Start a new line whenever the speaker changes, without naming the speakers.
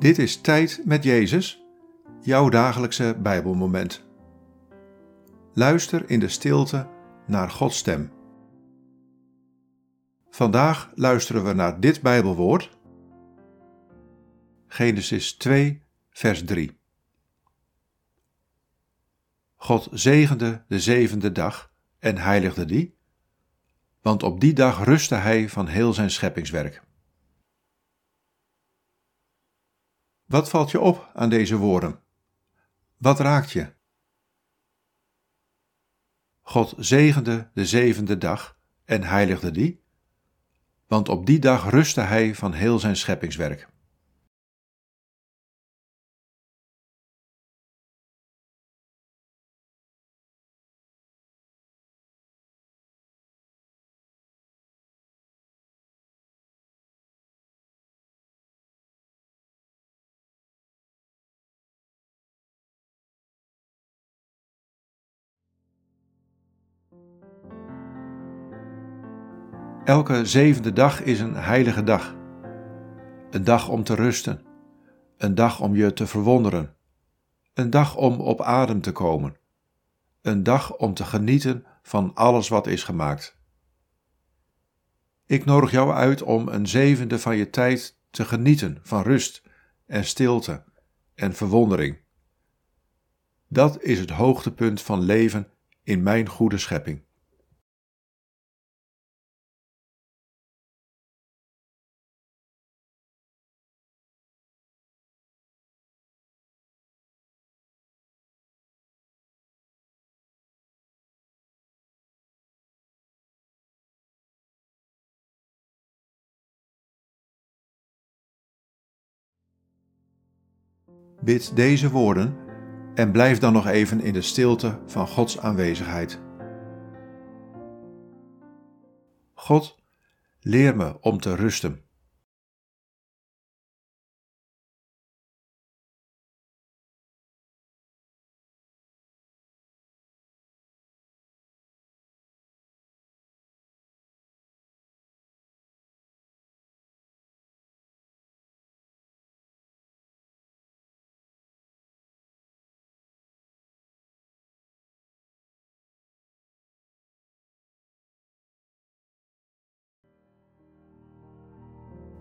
Dit is Tijd met Jezus, jouw dagelijkse Bijbelmoment. Luister in de stilte naar Gods stem. Vandaag luisteren we naar dit Bijbelwoord. Genesis 2, vers 3. God zegende de zevende dag en heiligde die, want op die dag rustte hij van heel zijn scheppingswerk. Wat valt je op aan deze woorden? Wat raakt je? God zegende de zevende dag en heiligde die, want op die dag rustte hij van heel zijn scheppingswerk. Elke zevende dag is een heilige dag. Een dag om te rusten. Een dag om je te verwonderen. Een dag om op adem te komen. Een dag om te genieten van alles wat is gemaakt. Ik nodig jou uit om een zevende van je tijd te genieten van rust en stilte en verwondering. Dat is het hoogtepunt van leven in mijn goede schepping. Bid deze woorden en blijf dan nog even in de stilte van Gods aanwezigheid. God, leer me om te rusten.